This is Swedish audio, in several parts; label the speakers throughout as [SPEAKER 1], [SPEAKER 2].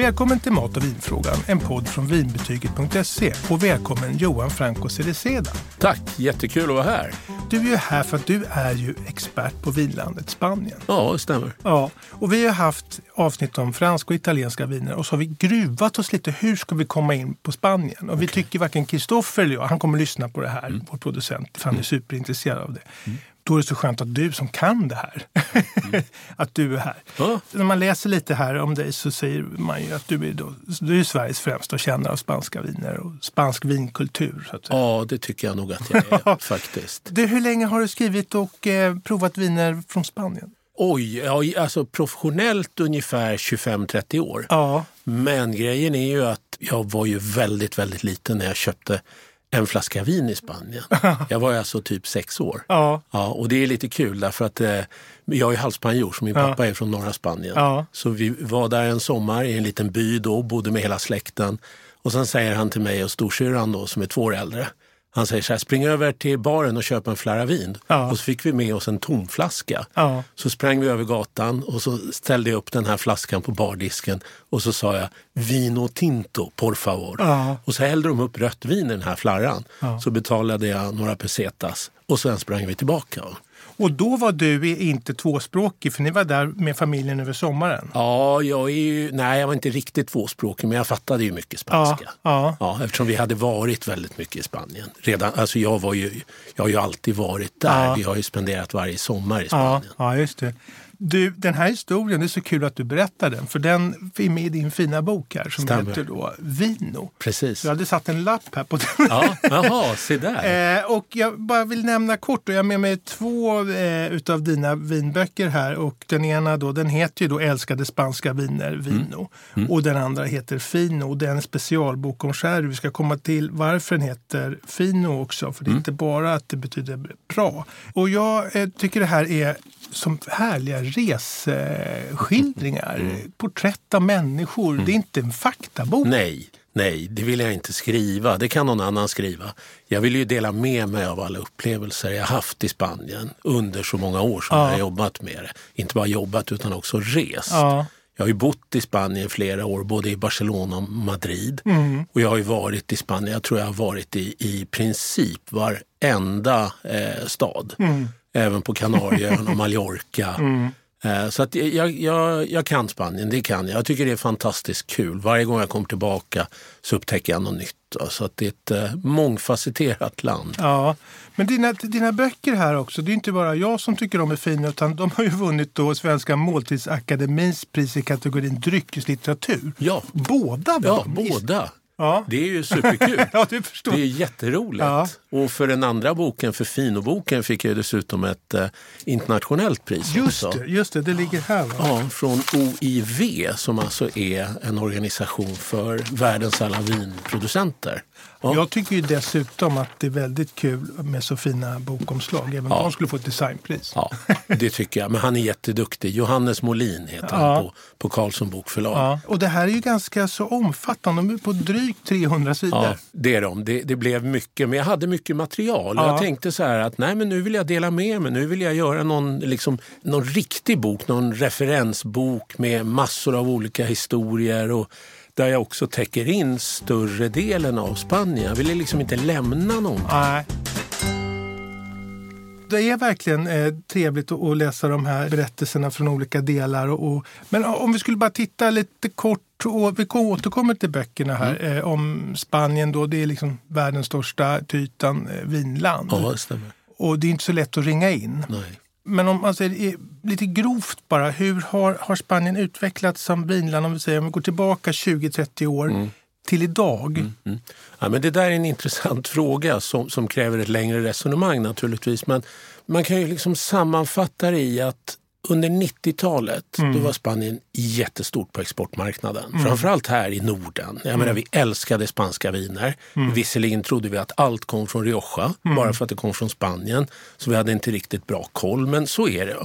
[SPEAKER 1] Välkommen till Mat och vinfrågan, en podd från vinbetyget.se. Och välkommen Johan Franco Cereceda.
[SPEAKER 2] Tack, jättekul att vara här.
[SPEAKER 1] Du är ju här för att du är ju expert på vinlandet Spanien.
[SPEAKER 2] Ja, det stämmer.
[SPEAKER 1] Ja, och vi har haft avsnitt om franska och italienska viner och så har vi gruvat oss lite. Hur ska vi komma in på Spanien? Och vi tycker varken Kristoffer eller jag, han kommer lyssna på det här, mm. vår producent, för han är superintresserad av det. Mm då är det så skönt att du som kan det här, mm. att du är här. Ja. När man läser lite här om dig så säger man ju att du är, då, du är Sveriges främsta kännare av spanska viner och spansk vinkultur. Så att
[SPEAKER 2] säga. Ja, det tycker jag nog att jag är faktiskt.
[SPEAKER 1] Du, hur länge har du skrivit och eh, provat viner från Spanien?
[SPEAKER 2] Oj, ja, alltså professionellt ungefär 25-30 år. Ja. Men grejen är ju att jag var ju väldigt, väldigt liten när jag köpte en flaska vin i Spanien. Jag var alltså typ sex år. Ja. ja och det är lite kul därför att eh, jag är halvspanjor så min pappa är från norra Spanien. Ja. Så vi var där en sommar i en liten by då, bodde med hela släkten. Och sen säger han till mig och storsyrran då som är två år äldre. Han säger så här, spring över till baren och köp en flarra vin. Ja. Och så fick vi med oss en tomflaska. Ja. Så sprang vi över gatan och så ställde jag upp den här flaskan på bardisken och så sa jag Vino Tinto, por favor. Ja. Och så hällde de upp rött vin i den här flarran. Så betalade jag några pesetas och sen sprang vi tillbaka.
[SPEAKER 1] Och då var du inte tvåspråkig för ni var där med familjen över sommaren?
[SPEAKER 2] Ja, jag är ju, nej jag var inte riktigt tvåspråkig men jag fattade ju mycket spanska. Ja, ja. ja eftersom vi hade varit väldigt mycket i Spanien. Redan, alltså jag, var ju, jag har ju alltid varit där. Ja. Vi har ju spenderat varje sommar i Spanien.
[SPEAKER 1] Ja, ja just det. Du, den här historien, det är så kul att du berättar den, för den är med i din fina bok här som Stämmer. heter då Vino.
[SPEAKER 2] Precis.
[SPEAKER 1] Jag hade satt en lapp här på den.
[SPEAKER 2] Ja, jaha, se där.
[SPEAKER 1] eh, och jag bara vill nämna kort, och jag har med mig två eh, utav dina vinböcker här och den ena då, den heter ju då Älskade spanska viner, Vino. Mm. Mm. Och den andra heter Fino och det är en specialbok om sherry. Vi ska komma till varför den heter Fino också, för det är mm. inte bara att det betyder bra. Och jag eh, tycker det här är som härliga reseskildringar. Mm. Porträtt av människor. Mm. Det är inte en faktabok.
[SPEAKER 2] Nej, nej, det vill jag inte skriva. Det kan någon annan skriva. Jag vill ju dela med mig av alla upplevelser jag haft i Spanien under så många år som ja. jag har jobbat med det. Inte bara jobbat utan också rest. Ja. Jag har ju bott i Spanien flera år, både i Barcelona och Madrid. Mm. Och jag har ju varit i Spanien, jag tror jag har varit i, i princip varenda eh, stad. Mm även på Kanarieöarna och Mallorca. Mm. Eh, så att jag, jag, jag kan Spanien, det kan jag. Jag tycker det är fantastiskt kul. Varje gång jag kommer tillbaka så upptäcker jag något nytt. Så att det är ett äh, mångfacetterat land.
[SPEAKER 1] Ja, men dina, dina böcker här också, det är inte bara jag som tycker de är fina utan de har ju vunnit då Svenska måltidsakademins pris i kategorin dryckeslitteratur.
[SPEAKER 2] Ja,
[SPEAKER 1] båda
[SPEAKER 2] Ja, båda. Ja. Det är ju superkul.
[SPEAKER 1] ja.
[SPEAKER 2] Det är jätteroligt. Ja. Och för den andra boken, för Finoboken, fick jag dessutom ett eh, internationellt pris.
[SPEAKER 1] Just också. det, just det, det ligger här. Va?
[SPEAKER 2] Ja, från OIV som alltså är en organisation för världens alla vinproducenter.
[SPEAKER 1] Ja. Jag tycker ju dessutom att det är väldigt kul med så fina bokomslag. Även ja. de skulle få ett designpris.
[SPEAKER 2] Ja, det tycker jag. Men han är jätteduktig. Johannes Molin heter ja. han på, på Carlsson Bokförlag. Ja.
[SPEAKER 1] Och det här är ju ganska så omfattande. De är på drygt 300 sidor. Ja,
[SPEAKER 2] det är de. Det, det blev mycket. Men jag hade mycket material. Ja. Jag tänkte så här att nej, men nu vill jag dela med mig. Nu vill jag göra någon, liksom, någon riktig bok. Någon referensbok med massor av olika historier. och där jag också täcker in större delen av Spanien. Jag ville liksom inte lämna någonting. Nej.
[SPEAKER 1] Det är verkligen eh, trevligt att, att, läsa de här berättelserna från olika delar. Och, och, men om vi skulle bara titta lite kort, och vi återkommer till böckerna här, mm. eh, om Spanien. Då, det är liksom världens största till ytan eh, vinland.
[SPEAKER 2] Ja, det stämmer.
[SPEAKER 1] Och det är inte så lätt att ringa in.
[SPEAKER 2] Nej.
[SPEAKER 1] Men om man säger lite grovt bara, hur har, har Spanien utvecklats som vinland om vi säger om vi går tillbaka 20-30 år mm. till idag? Mm, mm.
[SPEAKER 2] Ja, men det där är en intressant fråga som, som kräver ett längre resonemang naturligtvis. Men man kan ju liksom sammanfatta det i att under 90-talet mm. då var Spanien jättestort på exportmarknaden. Mm. Framförallt här i Norden. Jag menar, vi älskade spanska viner. Mm. Visserligen trodde vi att allt kom från Rioja, mm. bara för att det kom från Spanien. Så vi hade inte riktigt bra koll, men så är det.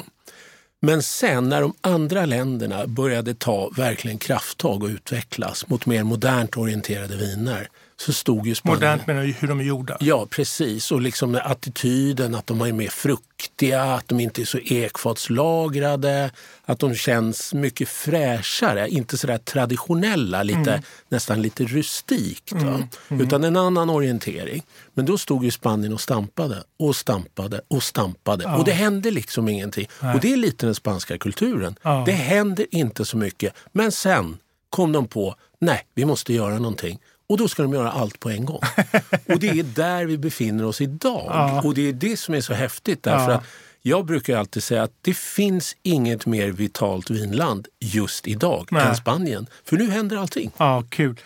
[SPEAKER 2] Men sen när de andra länderna började ta verkligen krafttag och utvecklas mot mer modernt orienterade viner så stod ju Spanien...
[SPEAKER 1] Modernt menar hur de är gjorda?
[SPEAKER 2] Ja, precis. Och liksom attityden att de är mer fruktiga, att de inte är så ekfatslagrade, att de känns mycket fräschare, inte så där traditionella, lite, mm. nästan lite rustikt. Mm. Mm. Utan en annan orientering. Men då stod ju Spanien och stampade och stampade och stampade ja. och det hände liksom ingenting. Nej. Och det är lite den spanska kulturen. Ja. Det händer inte så mycket. Men sen kom de på, nej, vi måste göra någonting. Och då ska de göra allt på en gång. och det är där vi befinner oss idag. Ja. Och det är det som är så häftigt. Därför ja. att jag brukar alltid säga att det finns inget mer vitalt vinland just idag Nej. än Spanien. För nu händer allting.
[SPEAKER 1] Ja, kul.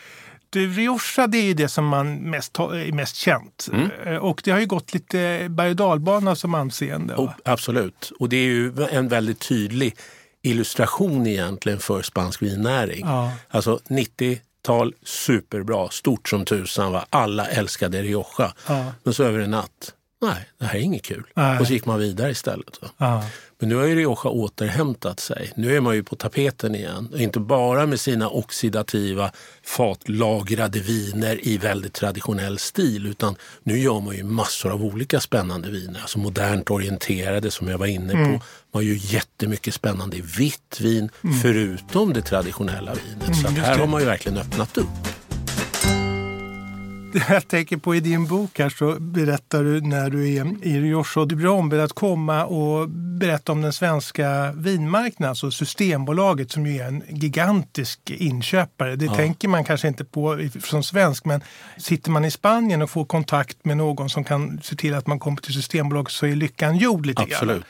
[SPEAKER 1] Du, Rioja det är ju det som man mest, är mest känt. Mm. Eh, och det har ju gått lite berg och dalbana som anseende.
[SPEAKER 2] Oh, absolut. Och det är ju en väldigt tydlig illustration egentligen för spansk vinnäring. Ja. Alltså 90 tal superbra, stort som tusan. Va? Alla älskade Rioja. Ja. Men så över en natt, nej, det här är inget kul. Nej. Och så gick man vidare istället. Ja. Men nu har ju Rioja återhämtat sig. Nu är man ju på tapeten igen. Inte bara med sina oxidativa fatlagrade viner i väldigt traditionell stil utan nu gör man ju massor av olika spännande viner. Alltså modernt orienterade som jag var inne på. Mm. Man gör jättemycket spännande vitt vin mm. förutom det traditionella vinet. Så mm, här har man ju verkligen öppnat upp.
[SPEAKER 1] jag tänker på i din bok här så berättar du när du är i Rioja. Du blir ombedd att komma och berätta om den svenska vinmarknaden, alltså Systembolaget som ju är en gigantisk inköpare. Det ja. tänker man kanske inte på som svensk men sitter man i Spanien och får kontakt med någon som kan se till att man kommer till Systembolaget så är lyckan gjord lite
[SPEAKER 2] Absolut.
[SPEAKER 1] grann.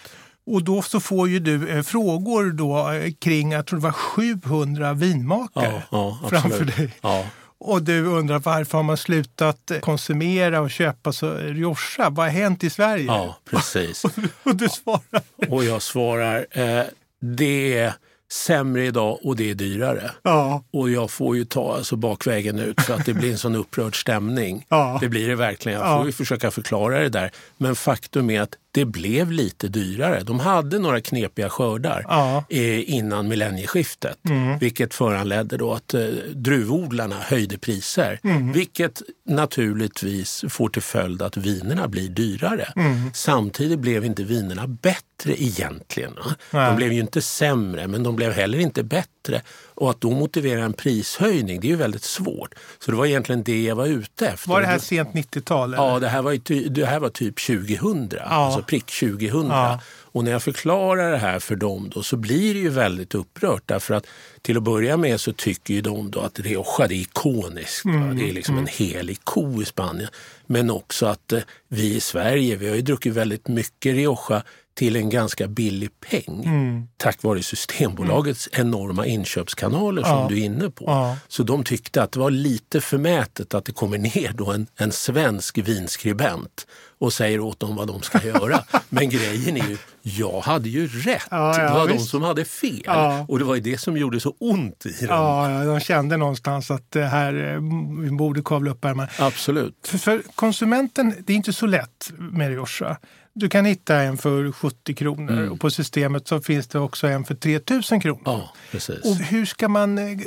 [SPEAKER 1] Och då så får ju du eh, frågor då eh, kring, jag tror det var 700 vinmakare ja, ja, framför dig. Ja. Och du undrar varför har man slutat konsumera och köpa så Rioja? Vad har hänt i Sverige?
[SPEAKER 2] Ja, precis.
[SPEAKER 1] och, du svarar?
[SPEAKER 2] Och jag svarar, eh, det är sämre idag och det är dyrare. Ja. Och jag får ju ta alltså bakvägen ut för att det blir en sån upprörd stämning. Ja. Det blir det verkligen. Jag får ja. försöka förklara det där. Men faktum är att det blev lite dyrare. De hade några knepiga skördar ja. eh, innan millennieskiftet mm. vilket föranledde då att eh, druvodlarna höjde priser. Mm. Vilket naturligtvis får till följd att vinerna blir dyrare. Mm. Samtidigt blev inte vinerna bättre egentligen. De blev ju inte sämre men de blev heller inte bättre. Och att då motivera en prishöjning, det är ju väldigt svårt. Så det var egentligen det jag var ute efter.
[SPEAKER 1] Var det här sent 90-tal?
[SPEAKER 2] Ja, det här, var, det här var typ 2000, ja. alltså prick 2000. Ja. Och när jag förklarar det här för dem då, så blir det ju väldigt upprört därför att till att börja med så tycker ju de då att Rioja är ikoniskt. Mm, det är liksom mm. en helig ko i Spanien. Men också att eh, vi i Sverige, vi har ju druckit väldigt mycket Rioja till en ganska billig peng mm. tack vare Systembolagets mm. enorma inköpskanaler som ja. du är inne på. Ja. Så de tyckte att det var lite förmätet att det kommer ner då en, en svensk vinskribent och säger åt dem vad de ska göra. Men grejen är ju, jag hade ju rätt. Ja, ja, det var visst. de som hade fel. Ja. Och det var ju det som gjorde så ont i dem.
[SPEAKER 1] Ja, de kände någonstans att det här, eh, vi borde kavla upp ärmarna.
[SPEAKER 2] Absolut.
[SPEAKER 1] För, för, konsumenten, det är inte så lätt med Rioja. Du kan hitta en för 70 kronor mm. och på systemet så finns det också en för 3000 kronor.
[SPEAKER 2] Ja, precis.
[SPEAKER 1] Och hur ska man eh,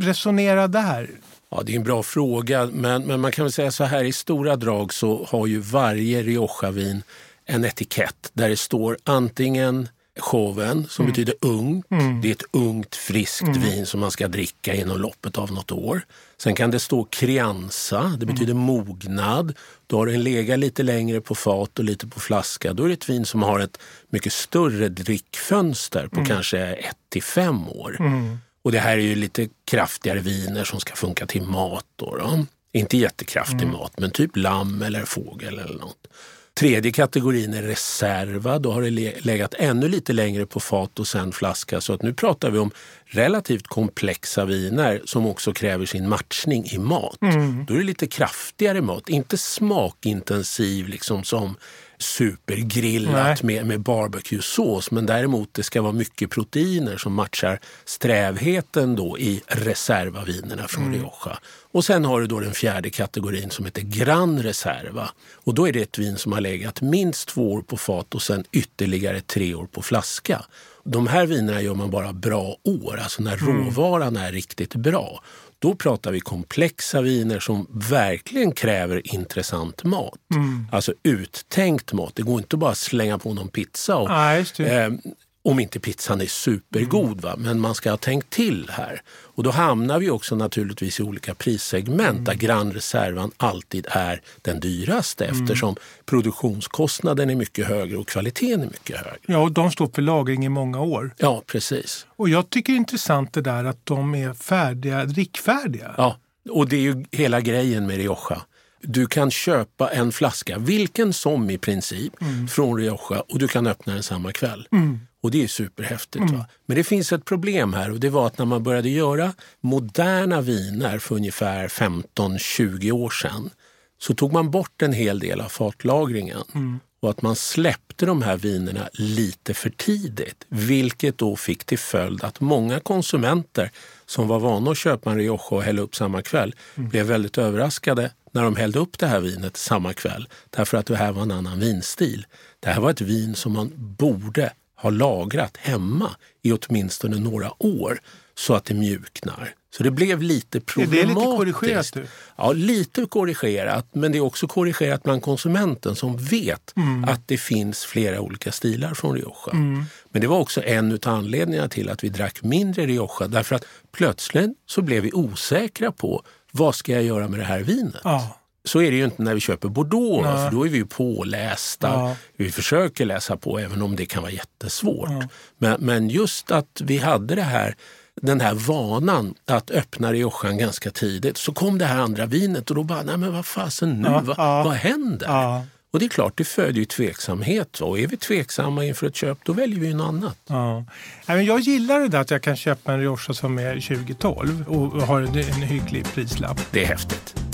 [SPEAKER 1] resonera där?
[SPEAKER 2] Ja, det är en bra fråga, men, men man kan väl säga så här i stora drag så har ju varje Rioja-vin en etikett där det står antingen showen som mm. betyder ung. Mm. Det är ett ungt friskt mm. vin som man ska dricka inom loppet av något år. Sen kan det stå crianza, det mm. betyder mognad. Då har den legat lite längre på fat och lite på flaska. Då är det ett vin som har ett mycket större drickfönster på mm. kanske ett till fem år. Mm. Och det här är ju lite kraftigare viner som ska funka till mat. Då, då. Inte jättekraftig mm. mat, men typ lamm eller fågel eller något. Tredje kategorin är reserva. Då har det legat ännu lite längre på fat och sen flaska. Så att nu pratar vi om relativt komplexa viner som också kräver sin matchning i mat. Mm. Då är det lite kraftigare mat, inte smakintensiv liksom som supergrillat med, med barbecuesås men däremot det ska vara mycket proteiner som matchar strävheten då i reservavinerna från mm. Rioja. Och sen har du då den fjärde kategorin som heter Gran Reserva. Och då är det ett vin som har legat minst två år på fat och sen ytterligare tre år på flaska. De här vinerna gör man bara bra år, alltså när mm. råvaran är riktigt bra. Då pratar vi komplexa viner som verkligen kräver intressant mat. Mm. Alltså uttänkt mat. Det går inte bara att slänga på någon pizza och,
[SPEAKER 1] ah,
[SPEAKER 2] om inte pizzan är supergod. Va? Men man ska ha tänkt till här. Och då hamnar vi också naturligtvis i olika prissegment mm. där Grand Reservan alltid är den dyraste mm. eftersom produktionskostnaden är mycket högre och kvaliteten är mycket högre.
[SPEAKER 1] Ja, och de står för lagring i många år.
[SPEAKER 2] Ja, precis.
[SPEAKER 1] Och jag tycker det är intressant det där att de är färdiga, drickfärdiga.
[SPEAKER 2] Ja, och det är ju hela grejen med Rioja. Du kan köpa en flaska, vilken som i princip, mm. från Rioja och du kan öppna den samma kväll. Mm. Och det är superhäftigt. Mm. Va? Men det finns ett problem här och det var att när man började göra moderna viner för ungefär 15-20 år sedan så tog man bort en hel del av fatlagringen. Mm. Och att man släppte de här vinerna lite för tidigt. Vilket då fick till följd att många konsumenter som var vana att köpa en Rioja och hälla upp samma kväll mm. blev väldigt överraskade när de hällde upp det här vinet samma kväll. Därför att det här var en annan vinstil. Det här var ett vin som man borde ha lagrat hemma i åtminstone några år så att det mjuknar. Så det blev lite problematiskt.
[SPEAKER 1] Är det lite korrigerat? Du?
[SPEAKER 2] Ja, lite korrigerat. Men det är också korrigerat bland konsumenten som vet mm. att det finns flera olika stilar från Rioja. Mm. Men det var också en av anledningarna till att vi drack mindre Rioja. Därför att plötsligt så blev vi osäkra på vad ska jag göra med det här vinet? Ja. Så är det ju inte när vi köper Bordeaux, ja. för då är vi ju pålästa. Ja. Vi försöker läsa på även om det kan vara jättesvårt. Ja. Men, men just att vi hade det här den här vanan att öppna Riojan ganska tidigt. Så kom det här andra vinet och då bara, nej men vad fasen nu, ja, vad, ja. vad händer? Ja. Och det är klart, det föder ju tveksamhet. Och är vi tveksamma inför ett köp, då väljer vi något annat.
[SPEAKER 1] Ja. Jag gillar det där att jag kan köpa en Rioja som är 2012 och har en hygglig prislapp.
[SPEAKER 2] Det är häftigt.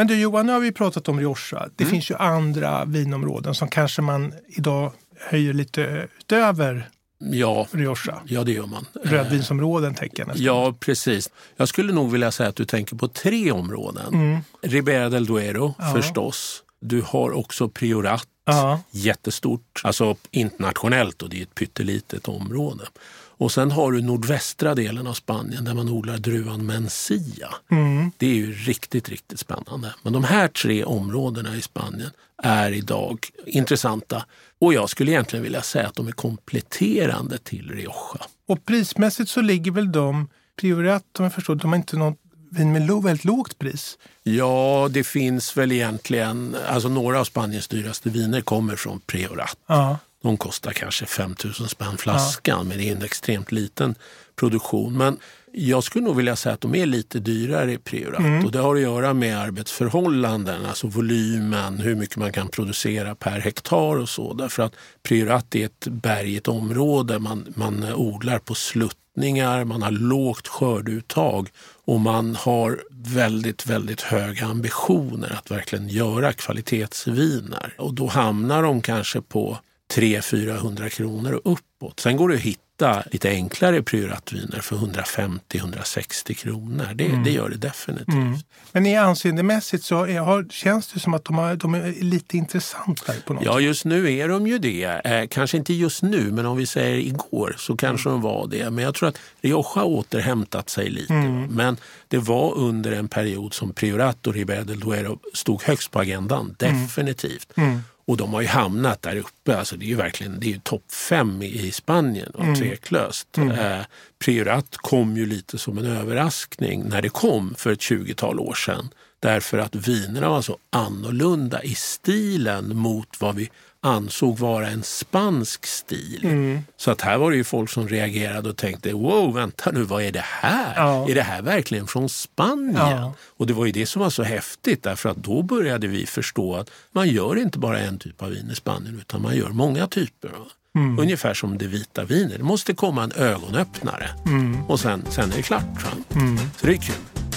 [SPEAKER 1] Men du Johan, nu har vi pratat om Rioja. Det mm. finns ju andra vinområden som kanske man idag höjer lite utöver
[SPEAKER 2] Ja,
[SPEAKER 1] Rioja.
[SPEAKER 2] ja, det gör man.
[SPEAKER 1] Rödvinsområden tänker jag nästan.
[SPEAKER 2] Ja, precis. Jag skulle nog vilja säga att du tänker på tre områden. Mm. Ribera del Duero ja. förstås. Du har också Priorat, ja. jättestort, alltså internationellt och det är ett pyttelitet område. Och sen har du nordvästra delen av Spanien där man odlar druvan Mencia. Mm. Det är ju riktigt, riktigt spännande. Men de här tre områdena i Spanien är idag intressanta och jag skulle egentligen vilja säga att de är kompletterande till Rioja.
[SPEAKER 1] Och prismässigt så ligger väl de, Priorat om jag förstår, de har inte något vin med väldigt lågt pris?
[SPEAKER 2] Ja, det finns väl egentligen, alltså några av Spaniens dyraste viner kommer från Priorat. Ja. De kostar kanske 5 000 spänn flaskan, ja. men det är en extremt liten produktion. Men jag skulle nog vilja säga att de är lite dyrare i Priorat mm. och det har att göra med arbetsförhållanden, alltså volymen, hur mycket man kan producera per hektar och så. Därför att Priorat är ett bergigt område, man, man odlar på sluttningar, man har lågt skördeuttag och man har väldigt, väldigt höga ambitioner att verkligen göra kvalitetsviner. Och då hamnar de kanske på 300-400 kronor och uppåt. Sen går det att hitta lite enklare prioratviner för 150-160 kronor. Det, mm. det, gör det definitivt. Mm.
[SPEAKER 1] Men i anseendemässigt så har, känns det som att de, har, de, är lite intressantare på något
[SPEAKER 2] Ja,
[SPEAKER 1] sätt.
[SPEAKER 2] just nu är de ju det. Eh, kanske inte just nu, men om vi säger igår så kanske mm. de var det. Men jag tror att Rioja har återhämtat sig lite. Mm. Men det var under en period som Priorat och Ribera del Duero stod högst på agendan, mm. definitivt. Och de har ju hamnat där uppe. Alltså det är ju verkligen det är topp fem i Spanien, och mm. tveklöst. Mm. Eh, Priorat kom ju lite som en överraskning när det kom för ett 20-tal år sedan. Därför att vinerna var så annorlunda i stilen mot vad vi ansåg vara en spansk stil. Mm. Så att här var det ju folk som reagerade och tänkte wow, vänta nu, vad är det här? Ja. Är det här verkligen från Spanien? Ja. Och det var ju det som var så häftigt därför att då började vi förstå att man gör inte bara en typ av vin i Spanien utan man gör många typer. Mm. Ungefär som det vita vinet. Det måste komma en ögonöppnare mm. och sen, sen är det klart. Mm. Så det är kul.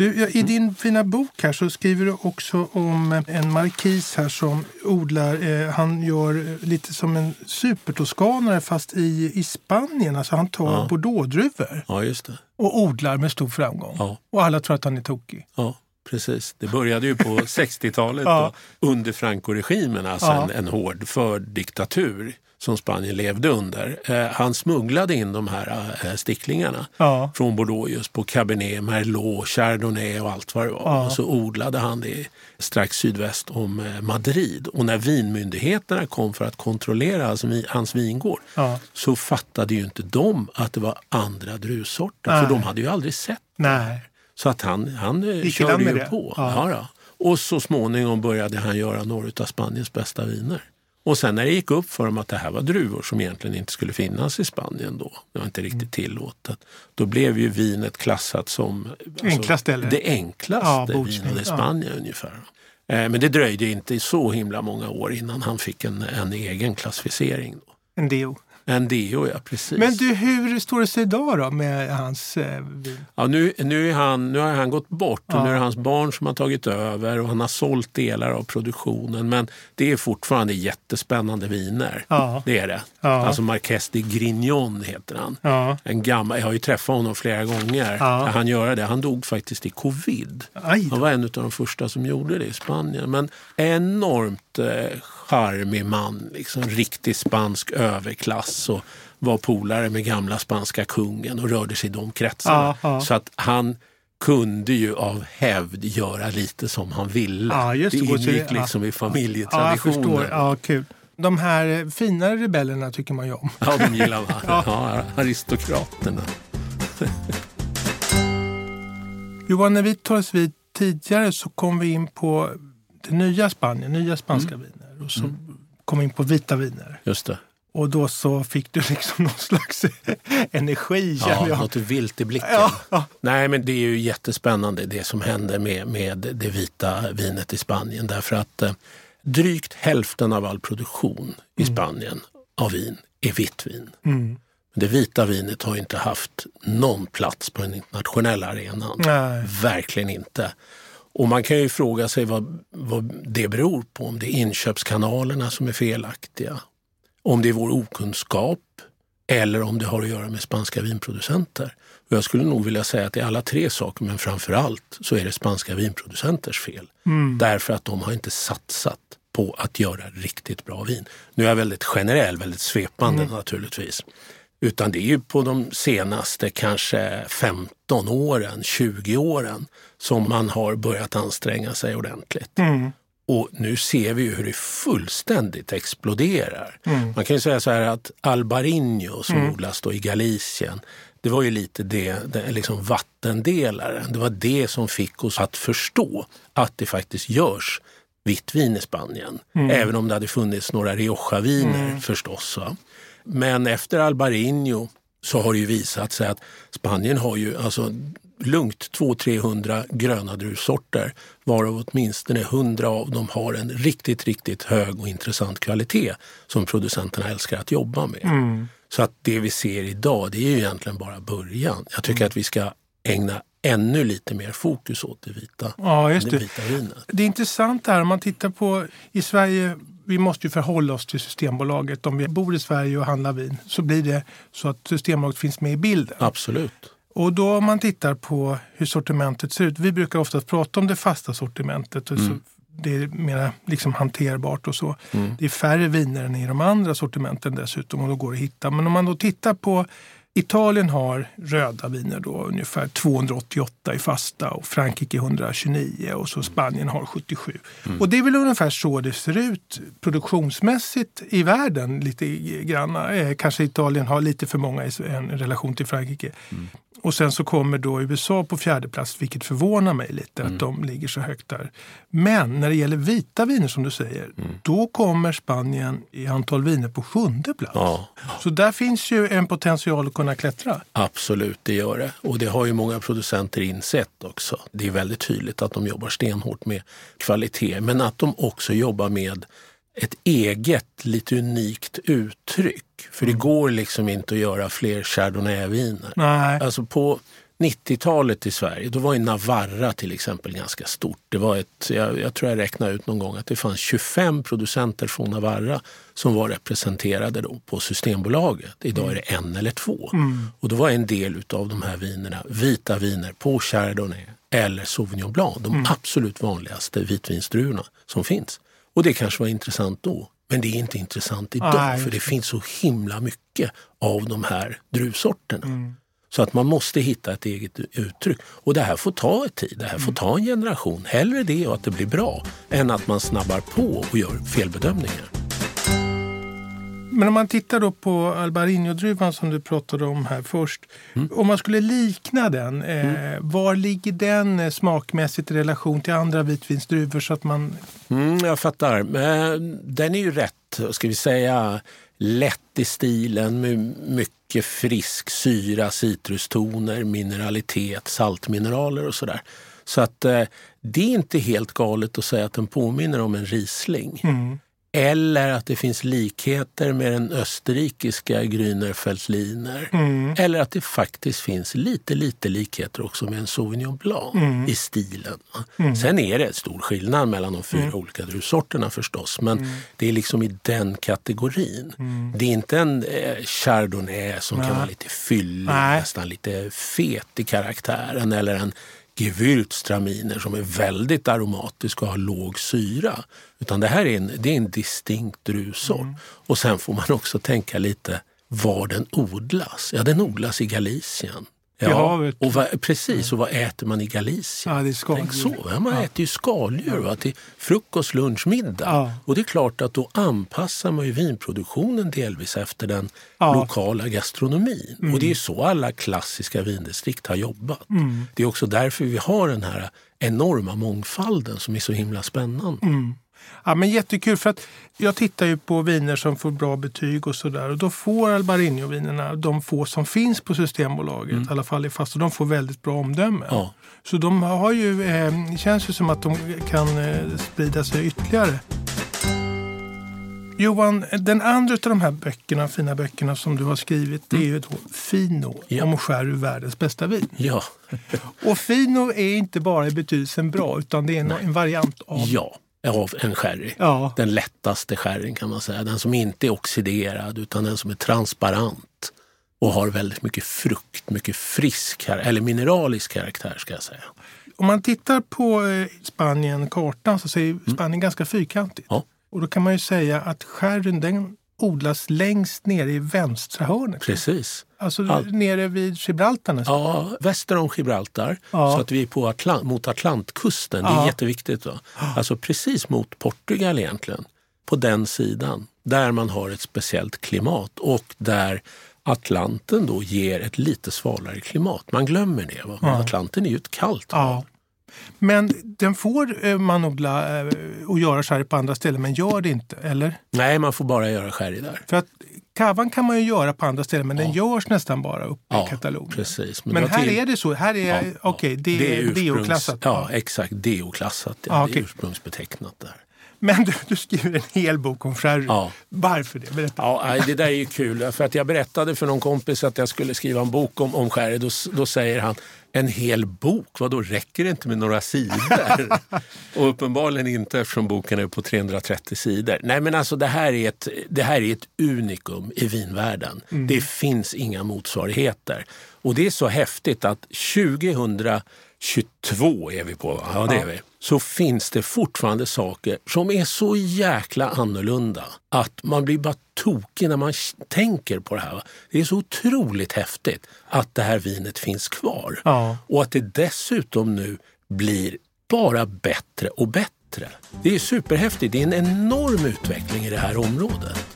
[SPEAKER 1] Du, I din fina bok här så skriver du också om en markis här som odlar, eh, han gör lite som en supertoskanare fast i, i Spanien. Alltså han tar ja. bordeauxdruvor
[SPEAKER 2] ja, just det.
[SPEAKER 1] och odlar med stor framgång. Ja. Och alla tror att han är tokig.
[SPEAKER 2] Ja, precis. Det började ju på 60-talet ja. under Franco-regimen, alltså en, en hård fördiktatur som Spanien levde under. Eh, han smugglade in de här eh, sticklingarna ja. från Bordeaux just på Cabernet, Merlot, Chardonnay och allt vad det var. Ja. Och så odlade han det strax sydväst om eh, Madrid. Och när vinmyndigheterna kom för att kontrollera hans, hans vingård ja. så fattade ju inte de att det var andra druvsorter. För de hade ju aldrig sett
[SPEAKER 1] Nej.
[SPEAKER 2] Så att han, han körde ju på. Ja. Och så småningom började han göra några av Spaniens bästa viner. Och sen när det gick upp för dem att det här var druvor som egentligen inte skulle finnas i Spanien då, det var inte riktigt tillåtet, då blev ju vinet klassat som
[SPEAKER 1] alltså, enklaste,
[SPEAKER 2] det enklaste ja, vinet i Spanien ja. ungefär. Eh, men det dröjde inte så himla många år innan han fick en, en egen klassificering. Då.
[SPEAKER 1] En DO?
[SPEAKER 2] En deo, ja precis.
[SPEAKER 1] Men du, hur står det sig idag då med hans eh?
[SPEAKER 2] Ja, nu, nu, är han, nu har han gått bort och ja. nu är det hans barn som har tagit över och han har sålt delar av produktionen. Men det är fortfarande jättespännande viner. Ja. Det är det. Alltså Marqués de Grignon heter han. En gammal, jag har ju träffat honom flera gånger. Han gör det. Han dog faktiskt i covid. Han var en av de första som gjorde det i Spanien. Men enormt eh, charmig man, liksom riktig spansk överklass och var polare med gamla spanska kungen och rörde sig i de kretsarna. Ja, ja. Så att han kunde ju av hävd göra lite som han ville. Ja, det, ingick liksom i familjetraditionen.
[SPEAKER 1] Ja, kul. De här finare rebellerna tycker man ju om.
[SPEAKER 2] Ja, de gillar man. ja. aristokraterna.
[SPEAKER 1] Johan, när vi tar oss vid tidigare så kom vi in på det nya Spanien, nya spanska mm. viner och så mm. kom in på vita viner.
[SPEAKER 2] Just det.
[SPEAKER 1] Och då så fick du liksom någon slags energi.
[SPEAKER 2] Ja, jag. något vilt i blicken. Ja, ja. Nej, men det är ju jättespännande det som händer med, med det vita vinet i Spanien. Därför att eh, drygt hälften av all produktion i mm. Spanien av vin är vitt vin. Mm. Det vita vinet har inte haft någon plats på den internationella arenan. Nej. Verkligen inte. Och man kan ju fråga sig vad, vad det beror på. Om det är inköpskanalerna som är felaktiga, om det är vår okunskap eller om det har att göra med spanska vinproducenter. Och jag skulle nog vilja säga att det är alla tre saker, men framför allt så är det spanska vinproducenters fel. Mm. Därför att de har inte satsat på att göra riktigt bra vin. Nu är jag väldigt generell, väldigt svepande mm. naturligtvis. Utan det är ju på de senaste kanske 15 åren, 20 åren som man har börjat anstränga sig ordentligt. Mm. Och nu ser vi hur det fullständigt exploderar. Mm. Man kan ju säga så här att Albarino som mm. odlas då i Galicien, det var ju lite det, det liksom vattendelaren. Det var det som fick oss att förstå att det faktiskt görs vitt vin i Spanien. Mm. Även om det hade funnits några Rioja-viner mm. förstås. Va? Men efter Albarino så har det ju visat sig att Spanien har ju alltså lugnt 200-300 gröna druvsorter varav åtminstone 100 av dem har en riktigt, riktigt hög och intressant kvalitet som producenterna älskar att jobba med. Mm. Så att det vi ser idag det är ju egentligen bara början. Jag tycker mm. att vi ska ägna ännu lite mer fokus åt det vita, ja, det. det vita vinet.
[SPEAKER 1] Det är intressant här om man tittar på i Sverige vi måste ju förhålla oss till Systembolaget. Om vi bor i Sverige och handlar vin så blir det så att Systembolaget finns med i bilden.
[SPEAKER 2] Absolut.
[SPEAKER 1] Och då om man tittar på hur sortimentet ser ut. Vi brukar ofta prata om det fasta sortimentet. Mm. Så det är mer liksom hanterbart och så. Mm. Det är färre viner än i de andra sortimenten dessutom och då går det att hitta. Men om man då tittar på Italien har röda viner då ungefär 288 i fasta och Frankrike 129 och så Spanien har 77. Mm. Och det är väl ungefär så det ser ut produktionsmässigt i världen lite grann. Eh, kanske Italien har lite för många i relation till Frankrike. Mm. Och sen så kommer då USA på fjärde plats, vilket förvånar mig lite mm. att de ligger så högt där. Men när det gäller vita viner som du säger, mm. då kommer Spanien i antal viner på sjunde plats. Ja. Så där finns ju en potential att kunna klättra.
[SPEAKER 2] Absolut, det gör det. Och det har ju många producenter insett också. Det är väldigt tydligt att de jobbar stenhårt med kvalitet, men att de också jobbar med ett eget, lite unikt uttryck. För mm. det går liksom inte att göra fler chardonnay-viner. Alltså på 90-talet i Sverige, då var ju Navarra till exempel ganska stort. Det var ett, jag, jag, tror jag räknade ut någon gång att det fanns 25 producenter från Navarra som var representerade då på Systembolaget. Idag är det en eller två. Mm. Och då var en del av de här vinerna vita viner på Chardonnay eller Sauvignon Blanc. De mm. absolut vanligaste vitvinsdruvorna som finns. Och det kanske var intressant då. Men det är inte intressant idag Nej. för det finns så himla mycket av de här druvsorterna. Mm. Så att man måste hitta ett eget uttryck. Och det här får ta ett tid, det här får ta en generation. Hellre det och att det blir bra än att man snabbar på och gör felbedömningar.
[SPEAKER 1] Men om man tittar då på Albarino-druvan som du pratade om här först. Mm. Om man skulle likna den, eh, mm. var ligger den eh, smakmässigt i relation till andra vitvinsdruvor? Så att man...
[SPEAKER 2] Mm, jag fattar. Men den är ju rätt, ska vi säga, lätt i stilen med mycket frisk syra, citrustoner, mineralitet, saltmineraler och sådär. Så att eh, det är inte helt galet att säga att den påminner om en Riesling. Mm. Eller att det finns likheter med den österrikiska Grüner mm. Eller att det faktiskt finns lite, lite likheter också med en Sauvignon Blanc mm. i stilen. Mm. Sen är det stor skillnad mellan de fyra mm. olika druvsorterna förstås. Men mm. det är liksom i den kategorin. Mm. Det är inte en eh, Chardonnay som kan vara lite fyllig, nästan lite fet i karaktären. Eller en gewürztraminer som är väldigt aromatiska och har låg syra. Utan det här är en, det är en distinkt druvsort. Mm. Och sen får man också tänka lite var den odlas. Ja, den odlas i Galicien. Ja, och vad, precis, och vad äter man i Galicien?
[SPEAKER 1] Ja, det är skaldjur.
[SPEAKER 2] Tänk så, man ja. äter ju skaldjur va, till frukost, lunch, middag. Ja. Och det är klart att då anpassar man ju vinproduktionen delvis efter den ja. lokala gastronomin. Mm. Och det är så alla klassiska vindistrikt har jobbat. Mm. Det är också därför vi har den här enorma mångfalden som är så himla spännande. Mm.
[SPEAKER 1] Ja, men jättekul för att jag tittar ju på viner som får bra betyg och sådär och då får Albarino-vinerna, de få som finns på Systembolaget, mm. i alla fall i fast, och de får väldigt bra omdöme. Ja. Så de har ju, eh, känns ju som att de kan eh, sprida sig ytterligare. Johan, den andra av de här böckerna, fina böckerna som du har skrivit, mm. det är ju då Fino, ja. om sherry, världens bästa vin.
[SPEAKER 2] Ja.
[SPEAKER 1] och Fino är inte bara i betydelsen bra, utan det är en, en variant av
[SPEAKER 2] ja av en sherry. Ja. Den lättaste sherryn kan man säga. Den som inte är oxiderad utan den som är transparent och har väldigt mycket frukt, mycket frisk eller mineralisk karaktär ska jag säga.
[SPEAKER 1] Om man tittar på eh, Spanien, kartan, så ser mm. Spanien mm. ganska fyrkantigt. Ja. Och då kan man ju säga att sherryn den odlas längst nere i vänstra hörnet.
[SPEAKER 2] Precis.
[SPEAKER 1] Alltså All... nere vid Gibraltar nästan?
[SPEAKER 2] Ja, väster om Gibraltar. Ja. Så att vi är på Atlant mot Atlantkusten. Det är ja. jätteviktigt. Va? Alltså precis mot Portugal egentligen. På den sidan. Där man har ett speciellt klimat och där Atlanten då ger ett lite svalare klimat. Man glömmer det. Va? Ja. Atlanten är ju ett kallt hav.
[SPEAKER 1] Men den får eh, man odla eh, och göra sherry på andra ställen, men gör det inte, eller?
[SPEAKER 2] Nej, man får bara göra sherry där.
[SPEAKER 1] För att kavan kan man ju göra på andra ställen, men ja. den görs nästan bara uppe ja, i Katalonien.
[SPEAKER 2] Precis.
[SPEAKER 1] Men, men här till... är det så? Här är, ja, okay, det, det, är DO-klassat?
[SPEAKER 2] Ja, exakt. DO-klassat. Ja, ja, det är ursprungsbetecknat där.
[SPEAKER 1] Men du, du, skriver en hel bok om sherry. Ja. Varför det? Berätta.
[SPEAKER 2] Ja, det där är ju kul. För att jag berättade för någon kompis att jag skulle skriva en bok om, om sherry. Då, då säger han, en hel bok? Vad då räcker det inte med några sidor? och uppenbarligen inte eftersom boken är på 330 sidor. Nej men alltså det här är ett, det här är ett unikum i vinvärlden. Mm. Det finns inga motsvarigheter. Och det är så häftigt att 2022 är vi på, ja det är vi så finns det fortfarande saker som är så jäkla annorlunda att man blir bara tokig när man tänker på det här. Det är så otroligt häftigt att det här vinet finns kvar ja. och att det dessutom nu blir bara bättre och bättre. Det är superhäftigt. Det är en enorm utveckling i det här området.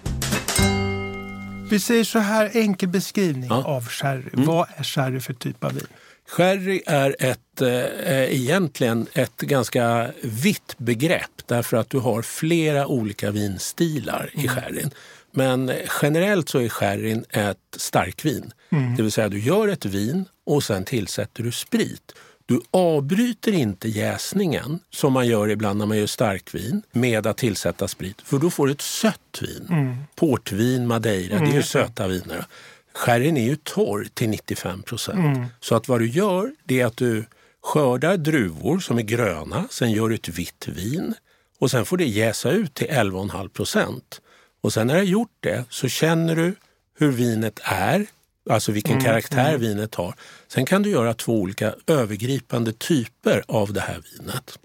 [SPEAKER 1] Vi säger så här, enkel beskrivning ja. av sherry. Mm. Vad är sherry för typ av vin?
[SPEAKER 2] Sherry är ett, eh, egentligen ett ganska vitt begrepp därför att du har flera olika vinstilar mm. i sherryn. Men generellt så är sherryn ett starkvin. Mm. Det vill säga du gör ett vin och sen tillsätter du sprit. Du avbryter inte jäsningen som man gör ibland när man gör starkvin med att tillsätta sprit för då får du ett sött vin. Mm. Portvin, madeira, det är ju mm. söta viner. Sherryn är ju torr till 95 procent. Mm. Så att vad du gör det är att du skördar druvor som är gröna, sen gör du ett vitt vin och sen får det jäsa ut till 11,5 procent. Och sen när du har gjort det så känner du hur vinet är, alltså vilken mm, karaktär mm. vinet har. Sen kan du göra två olika övergripande typer av det här vinet.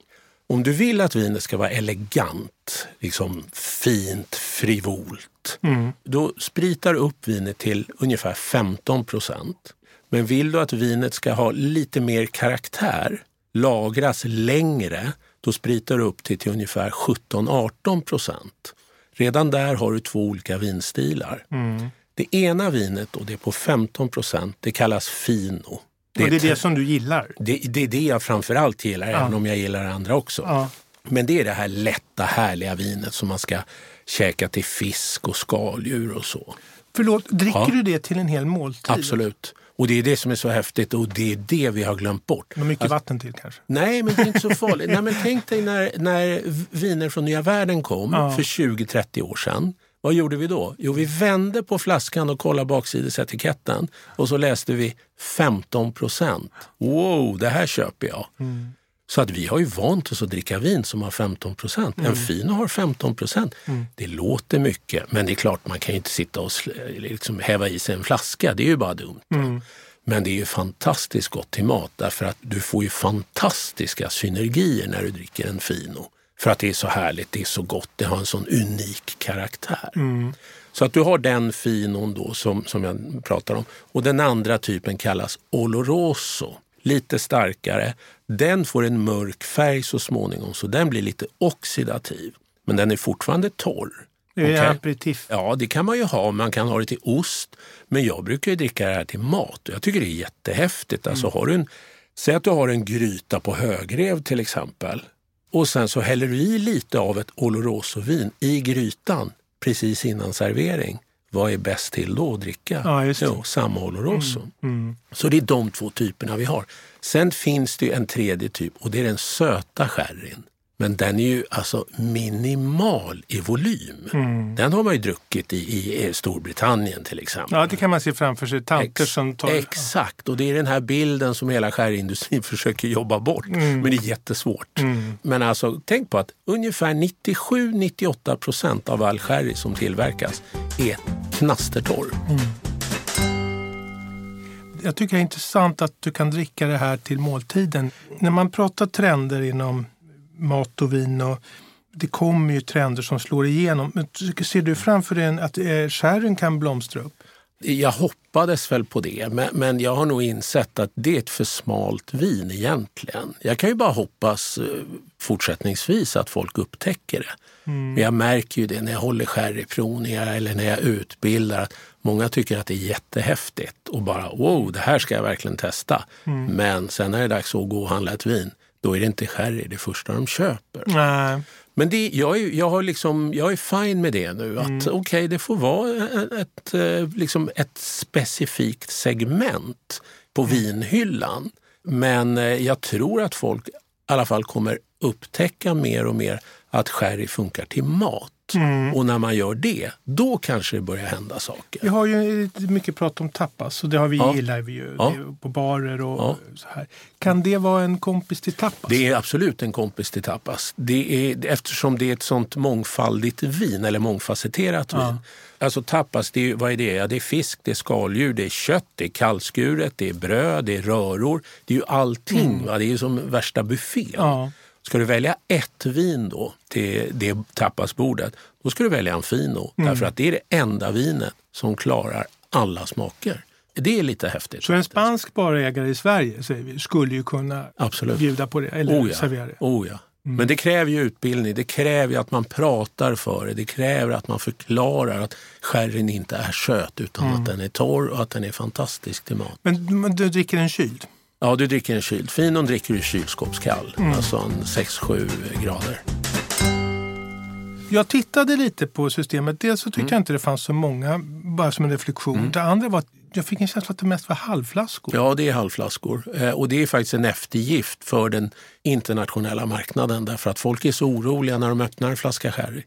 [SPEAKER 2] Om du vill att vinet ska vara elegant, liksom fint, frivolt, mm. då spritar upp vinet till ungefär 15 procent. Men vill du att vinet ska ha lite mer karaktär, lagras längre, då spritar du upp till, till ungefär 17-18 procent. Redan där har du två olika vinstilar. Mm. Det ena vinet, och det är på 15 procent, det kallas Fino.
[SPEAKER 1] Det, och det är det som du gillar?
[SPEAKER 2] Det, det är det jag framförallt gillar, ja. även om jag gillar andra också. Ja. Men det är det här lätta, härliga vinet som man ska käka till fisk och skaldjur och så.
[SPEAKER 1] Förlåt, dricker ja. du det till en hel måltid?
[SPEAKER 2] Absolut. Och det är det som är så häftigt och det är det vi har glömt bort.
[SPEAKER 1] Men mycket alltså, vatten till kanske?
[SPEAKER 2] Nej, men det är inte så farligt. nej, men tänk dig när, när viner från nya världen kom ja. för 20-30 år sedan. Vad gjorde vi då? Jo, vi vände på flaskan och kollade baksidesetiketten och så läste vi 15 procent. Wow, det här köper jag. Mm. Så att vi har ju vant oss att dricka vin som har 15 procent. Mm. En Fino har 15 procent. Mm. Det låter mycket, men det är klart man kan ju inte sitta och liksom häva i sig en flaska. Det är ju bara dumt. Mm. Men det är ju fantastiskt gott till mat därför att du får ju fantastiska synergier när du dricker en Fino. För att det är så härligt, det är så gott, det har en sån unik karaktär. Mm. Så att du har den finon då som, som jag pratar om. Och den andra typen kallas Oloroso. Lite starkare. Den får en mörk färg så småningom så den blir lite oxidativ. Men den är fortfarande torr.
[SPEAKER 1] Det är okay. aperitif.
[SPEAKER 2] Ja, det kan man ju ha. Man kan ha det till ost. Men jag brukar dricka det här till mat jag tycker det är jättehäftigt. Alltså, mm. har du en, säg att du har en gryta på högrev till exempel och sen så häller du i lite av ett Oloroso-vin i grytan precis innan servering. Vad är bäst till då att dricka?
[SPEAKER 1] Ja,
[SPEAKER 2] Jo, samma Oloroso. Mm, mm. Så det är de två typerna vi har. Sen finns det en tredje typ och det är den söta sherryn. Men den är ju alltså minimal i volym. Mm. Den har man ju druckit i, i, Storbritannien till exempel.
[SPEAKER 1] Ja, det kan man se framför sig. Tanter Ex som tar...
[SPEAKER 2] Exakt, och det är den här bilden som hela skärdindustrin försöker jobba bort. Mm. Men det är jättesvårt. Mm. Men alltså, tänk på att ungefär 97-98 procent av all sherry som tillverkas är knastertorr. Mm.
[SPEAKER 1] Jag tycker det är intressant att du kan dricka det här till måltiden. När man pratar trender inom mat och vin. Och det kommer ju trender som slår igenom. Men ser du framför dig att eh, sherryn kan blomstra upp?
[SPEAKER 2] Jag hoppades väl på det, men, men, jag har nog insett att det är ett för smalt vin egentligen. Jag kan ju bara hoppas eh, fortsättningsvis att folk upptäcker det. Mm. Men jag märker ju det när jag håller sherryprovningar eller när jag utbildar. Att många tycker att det är jättehäftigt och bara wow, det här ska jag verkligen testa. Mm. Men sen när det är dags att gå och handla ett vin, då är det inte sherry det första de köper.
[SPEAKER 1] Nej.
[SPEAKER 2] Men det, jag, är, jag, har liksom, jag är fine med det nu. Att mm. Okej, okay, det får vara ett, eh, liksom ett specifikt segment på mm. vinhyllan. Men eh, jag tror att folk i alla fall kommer upptäcka mer och mer att sherry funkar till mat. Mm. Och när man gör det, då kanske det börjar hända saker.
[SPEAKER 1] Vi har ju mycket prat om tapas och det har vi ja. gillar vi ju ja. på barer och ja. så här. Kan det vara en kompis till tapas?
[SPEAKER 2] Det är absolut en kompis till tapas. Det är, eftersom det är ett sånt mångfaldigt vin, eller mångfacetterat vin. Alltså tapas, det är, vad är det? Ja, det är fisk, det är skaldjur, det är kött, det är kallskuret, det är bröd, det är röror. Det är ju allting. Mm. Det är som värsta buffén. Ska du välja ett vin då till det tapasbordet, då ska du välja en Fino. Mm. Därför att det är det enda vinet som klarar alla smaker. Det är lite häftigt.
[SPEAKER 1] Så en spansk barägare i Sverige säger vi, skulle ju kunna Absolut. bjuda på det eller
[SPEAKER 2] oh ja.
[SPEAKER 1] servera det?
[SPEAKER 2] Oh ja. Mm. Men det kräver ju utbildning, det kräver att man pratar för det, det kräver att man förklarar att sherryn inte är söt utan mm. att den är torr och att den är fantastisk till mat.
[SPEAKER 1] Men, men du dricker en kyld?
[SPEAKER 2] Ja, du dricker en kyld. Finon dricker du kylskåpskall, mm. alltså en 6-7 grader.
[SPEAKER 1] Jag tittade lite på systemet. Dels så tyckte mm. jag inte det fanns så många, bara som en reflektion. Mm. Det andra var att jag fick en känsla att det mest var halvflaskor.
[SPEAKER 2] Ja, det är halvflaskor. Eh, och det är faktiskt en eftergift för den internationella marknaden därför att folk är så oroliga när de öppnar en flaska sherry.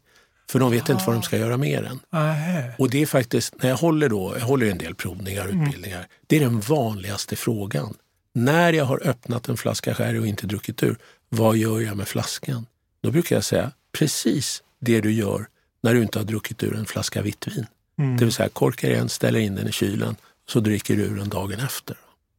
[SPEAKER 2] För de vet inte vad de ska göra med den.
[SPEAKER 1] Aha.
[SPEAKER 2] Och det är faktiskt, när jag håller, då, jag håller en del provningar och mm. utbildningar, mm. det är den vanligaste frågan. När jag har öppnat en flaska sherry och inte druckit ur, vad gör jag med flaskan? Då brukar jag säga precis det du gör när du inte har druckit ur en flaska vitt vin. Mm. Det vill säga korkar igen, ställer in den i kylen, så dricker du ur den dagen efter.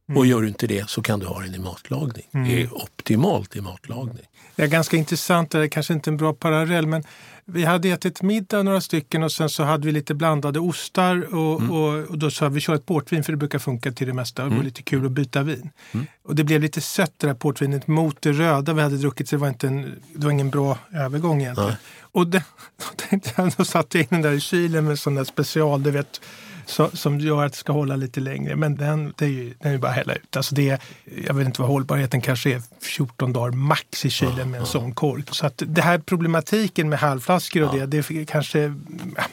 [SPEAKER 2] Mm. Och gör du inte det så kan du ha den i matlagning. Mm. Det är optimalt i matlagning.
[SPEAKER 1] Det är ganska intressant, det är kanske inte en bra parallell, men vi hade ätit middag några stycken och sen så hade vi lite blandade ostar och, mm. och, och då sa vi kör ett portvin för det brukar funka till det mesta. Det var mm. lite kul att byta vin. Mm. Och det blev lite sött det där portvinet mot det röda vi hade druckit så det var, inte en, det var ingen bra övergång egentligen. Och det, då, tänkte jag, då satte jag in den där i kylen med sån där special, du vet som, som gör att det ska hålla lite längre. Men den, det är ju, den är bara att hälla ut. Alltså det, jag vet inte vad hållbarheten kanske är 14 dagar max i kylen med en sån kork. Så att det här problematiken med halvflaskor och det, det kanske,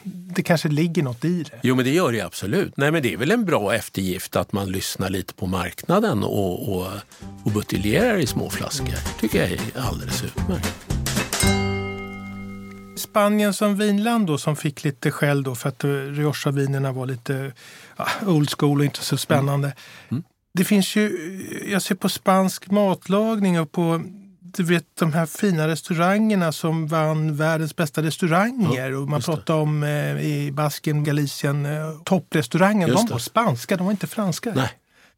[SPEAKER 1] det kanske ligger något i det.
[SPEAKER 2] Jo men det gör det absolut. Nej men det är väl en bra eftergift att man lyssnar lite på marknaden och, och, och buteljerar i små flaskor. tycker jag är alldeles utmärkt.
[SPEAKER 1] Spanien som vinland då som fick lite skäll då för att Rioja-vinerna var lite ja, old school och inte så spännande. Mm. Mm. Det finns ju, jag ser på spansk matlagning och på du vet de här fina restaurangerna som vann världens bästa restauranger. Ja, och man pratar om eh, i Basken, Galicien, eh, topprestaurangen. De var spanska, de var inte franska.
[SPEAKER 2] Nej.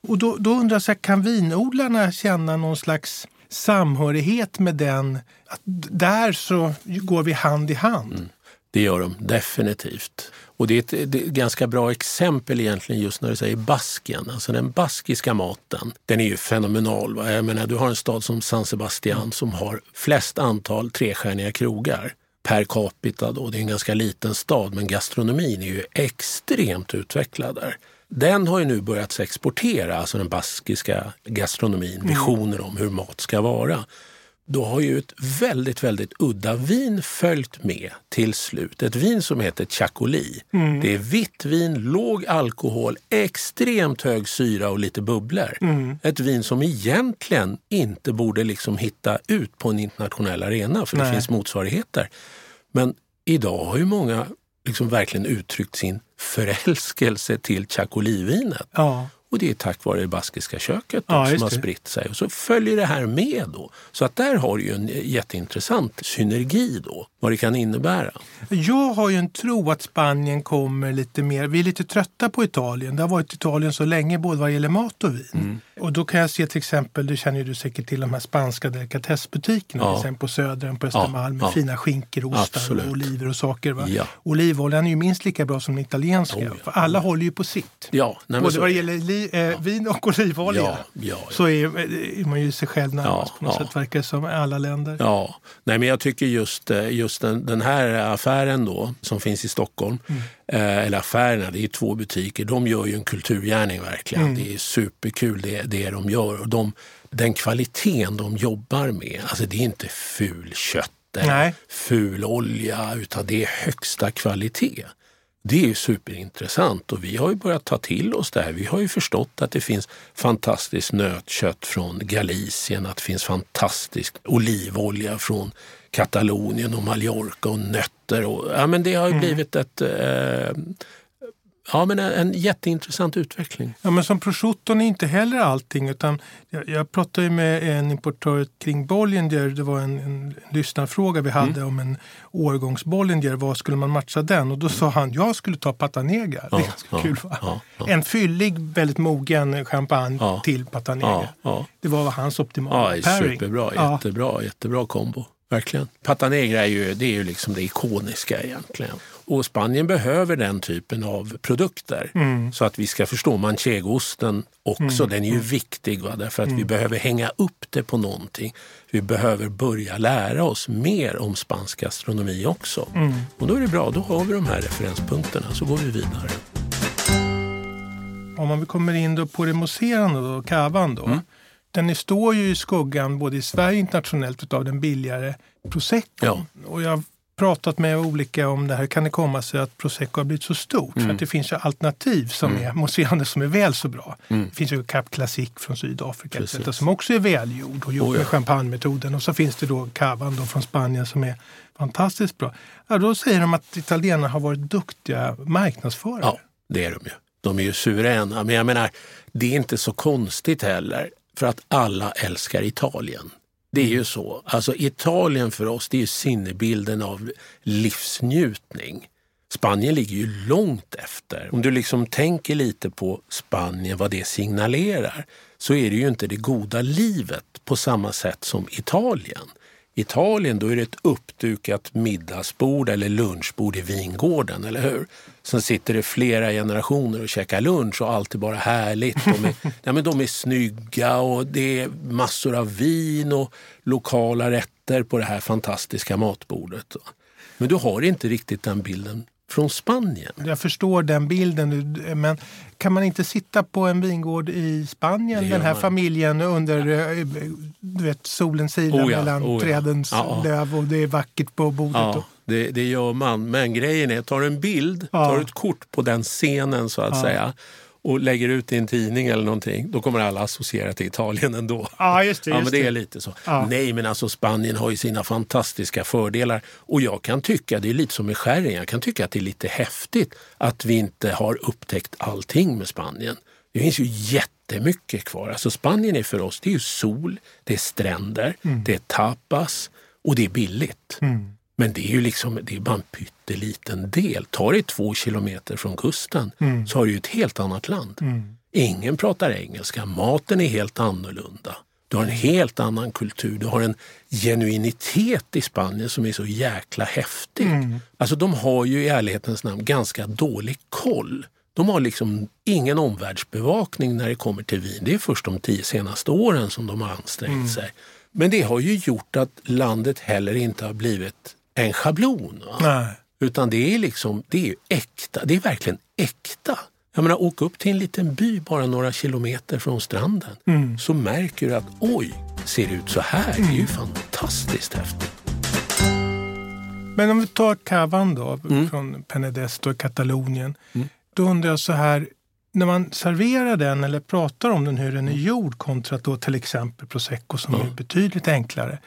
[SPEAKER 1] Och då, då undrar jag, kan vinodlarna känna någon slags samhörighet med den. Att där så går vi hand i hand. Mm.
[SPEAKER 2] Det gör de definitivt. Och det är, ett, det är ett ganska bra exempel egentligen just när du säger Basken. Alltså den baskiska maten, den är ju fenomenal. Va? Jag menar, du har en stad som San Sebastian mm. som har flest antal trestjärniga krogar per capita. Då. Det är en ganska liten stad men gastronomin är ju extremt utvecklad där. Den har ju nu börjat exportera, alltså den baskiska gastronomin, mm. visioner om hur mat ska vara. Då har ju ett väldigt, väldigt udda vin följt med till slut. Ett vin som heter Chacoli. Mm. Det är vitt vin, låg alkohol, extremt hög syra och lite bubblor. Mm. Ett vin som egentligen inte borde liksom hitta ut på en internationell arena för Nej. det finns motsvarigheter. Men idag har ju många liksom verkligen uttryckt sin förälskelse till chacolivinet.
[SPEAKER 1] Ja.
[SPEAKER 2] Och det är tack vare det baskiska köket ja, som har spritt sig. Och så följer det här med då. Så att där har du ju en jätteintressant synergi då, vad det kan innebära.
[SPEAKER 1] Jag har ju en tro att Spanien kommer lite mer, vi är lite trötta på Italien. Det har varit Italien så länge både vad gäller mat och vin. Mm. Och då kan jag se till exempel, det känner du säkert till, de här spanska delikatessbutikerna ja. på Södern på Östermalm med ja. fina skinkor, ostar Absolut. och oliver och saker. Va? Ja. Olivoljan är ju minst lika bra som den italienska. Oh, för alla håller ju på sitt.
[SPEAKER 2] Ja,
[SPEAKER 1] nej, Både så... vad det gäller eh, vin och olivolja ja, ja, så är, är, man ju sig själv närmast på något sätt, verkar det som, i alla länder.
[SPEAKER 2] Ja, nej men jag tycker just, eh, just den, den här affären då, som finns i Stockholm, mm. eh, eller affärerna, det är två butiker, de gör ju en kulturgärning verkligen. Mm. Det är superkul det, det de gör. Och de, den kvaliteten de jobbar med, alltså det är inte ful kött eller ful olja, utan det är högsta kvalitet. Det är superintressant och vi har ju börjat ta till oss det här. Vi har ju förstått att det finns fantastiskt nötkött från Galicien, att det finns fantastisk olivolja från Katalonien och Mallorca och nötter. Och, ja, men det har ju mm. blivit ett eh, Ja, men en jätteintressant utveckling.
[SPEAKER 1] Ja, men som prosciutton är inte heller allting. Utan jag, jag pratade med en importör kring Bollinger. Det var en, en lyssnarfråga vi hade mm. om en årgångs Bollinger. Vad skulle man matcha den? Och då sa han, jag skulle ta Patanegra. Ja, det är ganska ja, kul va? Ja, en fyllig, väldigt mogen champagne till Patanegra. Det var hans optimala
[SPEAKER 2] ja, pairing. Superbra, jättebra, jättebra kombo. Verkligen. Patanegra är ju, det är ju liksom det ikoniska egentligen. Och Spanien behöver den typen av produkter. Mm. Så att vi ska förstå manchegoosten också, mm. den är ju mm. viktig. Va? Därför att vi mm. behöver hänga upp det på någonting. Vi behöver börja lära oss mer om spansk gastronomi också. Mm. Och då är det bra, då har vi de här referenspunkterna så går vi vidare.
[SPEAKER 1] Om man kommer in då på det mousserande då, kavan då. Mm. Den står ju i skuggan både i Sverige och internationellt av den billigare prosecco. Ja. Och jag pratat med olika om det här. Kan det komma sig att prosecco har blivit så stort? Mm. För att det finns ju alternativ som mm. är mousserande som är väl så bra. Mm. Det finns ju Cap Classic från Sydafrika etc, som också är välgjord och gjord oh, ja. med champagnemetoden. Och så finns det då cavan då från Spanien som är fantastiskt bra. Ja, då säger de att italienarna har varit duktiga marknadsförare.
[SPEAKER 2] Ja, det är de ju. De är ju suveräna. Men jag menar, det är inte så konstigt heller för att alla älskar Italien. Det är ju så. Alltså Italien för oss, det är sinnebilden av livsnjutning. Spanien ligger ju långt efter. Om du liksom tänker lite på Spanien, vad det signalerar, så är det ju inte det goda livet på samma sätt som Italien. Italien då är det ett uppdukat middagsbord eller lunchbord i vingården, eller hur? Sen sitter det flera generationer och käkar lunch och allt är bara härligt. De är, ja, men de är snygga och det är massor av vin och lokala rätter på det här fantastiska matbordet. Men du har inte riktigt den bilden från Spanien.
[SPEAKER 1] Jag förstår den bilden, men kan man inte sitta på en vingård i Spanien, den här man. familjen under ja. du vet, solen silar oh ja, mellan oh ja. trädens ja, löv och det är vackert på bordet?
[SPEAKER 2] Det, det gör man. Men grejen är, tar en bild, tar ett kort på den scenen så att säga och lägger ut i en tidning eller någonting, då kommer alla associera till Italien ändå.
[SPEAKER 1] Ja, just det. Just
[SPEAKER 2] ja, men det är lite så. Ja. Nej, men alltså Spanien har ju sina fantastiska fördelar och jag kan tycka, det är lite som med sherryn, jag kan tycka att det är lite häftigt att vi inte har upptäckt allting med Spanien. Det finns ju jättemycket kvar. Alltså Spanien är för oss, det är sol, det är stränder, mm. det är tapas och det är billigt. Mm. Men det är ju liksom, det är bara en pytteliten del. Tar det två kilometer från kusten mm. så har du ett helt annat land. Mm. Ingen pratar engelska, maten är helt annorlunda. Du har en helt annan kultur, du har en genuinitet i Spanien som är så jäkla häftig. Mm. Alltså de har ju i ärlighetens namn ganska dålig koll. De har liksom ingen omvärldsbevakning när det kommer till vin. Det är först de tio senaste åren som de har ansträngt mm. sig. Men det har ju gjort att landet heller inte har blivit en schablon. Utan det är liksom, det är äkta. Det är verkligen äkta. Jag menar, åk upp till en liten by bara några kilometer från stranden mm. så märker du att oj, ser det ut så här? Mm. Det är ju mm. fantastiskt häftigt.
[SPEAKER 1] Men om vi tar Cavan då, mm. från Penedesto i Katalonien. Mm. Då undrar jag så här, när man serverar den eller pratar om den, hur den är mm. gjord kontra då till exempel prosecco som ja. är betydligt enklare.